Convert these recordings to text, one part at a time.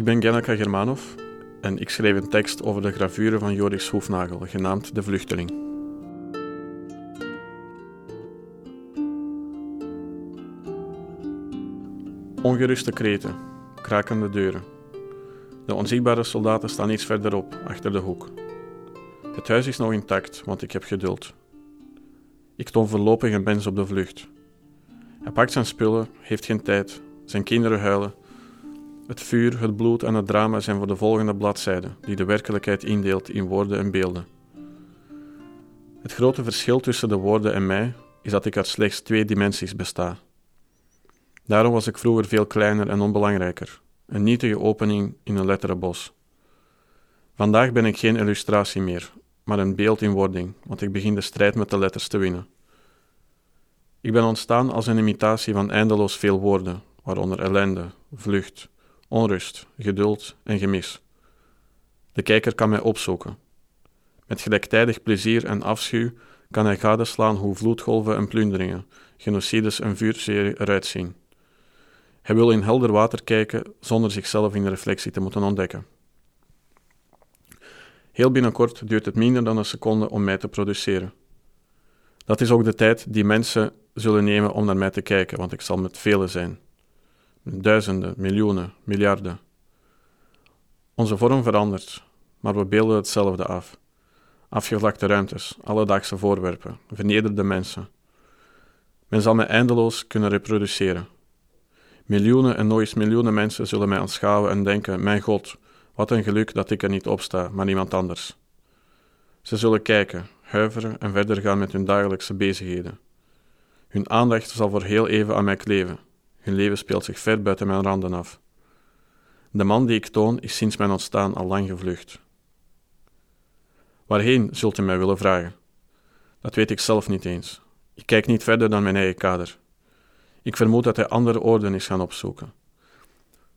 Ik ben Gennaka Germanov en ik schreef een tekst over de gravure van Joris Hoefnagel, genaamd De Vluchteling. Ongeruste kreten, krakende deuren. De onzichtbare soldaten staan iets verderop, achter de hoek. Het huis is nog intact, want ik heb geduld. Ik toon voorlopig een mens op de vlucht. Hij pakt zijn spullen, heeft geen tijd, zijn kinderen huilen. Het vuur, het bloed en het drama zijn voor de volgende bladzijde, die de werkelijkheid indeelt in woorden en beelden. Het grote verschil tussen de woorden en mij is dat ik uit slechts twee dimensies besta. Daarom was ik vroeger veel kleiner en onbelangrijker, een nietige opening in een letterenbos. Vandaag ben ik geen illustratie meer, maar een beeld in wording, want ik begin de strijd met de letters te winnen. Ik ben ontstaan als een imitatie van eindeloos veel woorden, waaronder ellende, vlucht, onrust, geduld en gemis. De kijker kan mij opzoeken. Met gelijktijdig plezier en afschuw kan hij gadeslaan hoe vloedgolven en plunderingen, genocides en vuurzeer eruit zien. Hij wil in helder water kijken zonder zichzelf in de reflectie te moeten ontdekken. Heel binnenkort duurt het minder dan een seconde om mij te produceren. Dat is ook de tijd die mensen zullen nemen om naar mij te kijken, want ik zal met velen zijn. Duizenden, miljoenen, miljarden. Onze vorm verandert, maar we beelden hetzelfde af. Afgevlakte ruimtes, alledaagse voorwerpen, vernederde mensen. Men zal mij eindeloos kunnen reproduceren. Miljoenen en eens miljoenen mensen zullen mij aanschouwen en denken: Mijn God, wat een geluk dat ik er niet op sta, maar iemand anders. Ze zullen kijken, huiveren en verder gaan met hun dagelijkse bezigheden. Hun aandacht zal voor heel even aan mij kleven. Hun leven speelt zich ver buiten mijn randen af. De man die ik toon is sinds mijn ontstaan al lang gevlucht. Waarheen zult u mij willen vragen? Dat weet ik zelf niet eens. Ik kijk niet verder dan mijn eigen kader. Ik vermoed dat hij andere oorden is gaan opzoeken.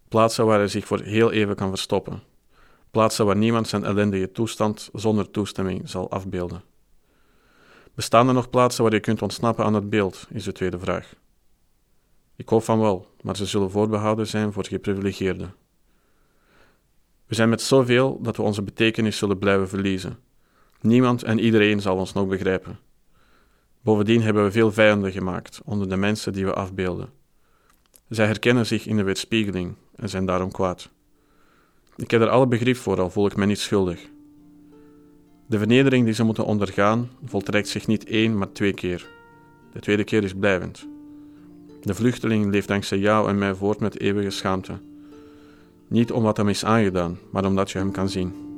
Plaatsen waar hij zich voor heel even kan verstoppen. Plaatsen waar niemand zijn ellendige toestand zonder toestemming zal afbeelden. Bestaan er nog plaatsen waar je kunt ontsnappen aan het beeld, is de tweede vraag. Ik hoop van wel, maar ze zullen voorbehouden zijn voor geprivilegieerden. We zijn met zoveel dat we onze betekenis zullen blijven verliezen. Niemand en iedereen zal ons nog begrijpen. Bovendien hebben we veel vijanden gemaakt onder de mensen die we afbeelden. Zij herkennen zich in de weerspiegeling en zijn daarom kwaad. Ik heb er alle begrip voor, al voel ik mij niet schuldig. De vernedering die ze moeten ondergaan voltrekt zich niet één, maar twee keer. De tweede keer is blijvend. De vluchteling leeft dankzij jou en mij voort met eeuwige schaamte. Niet om wat hem is aangedaan, maar omdat je hem kan zien.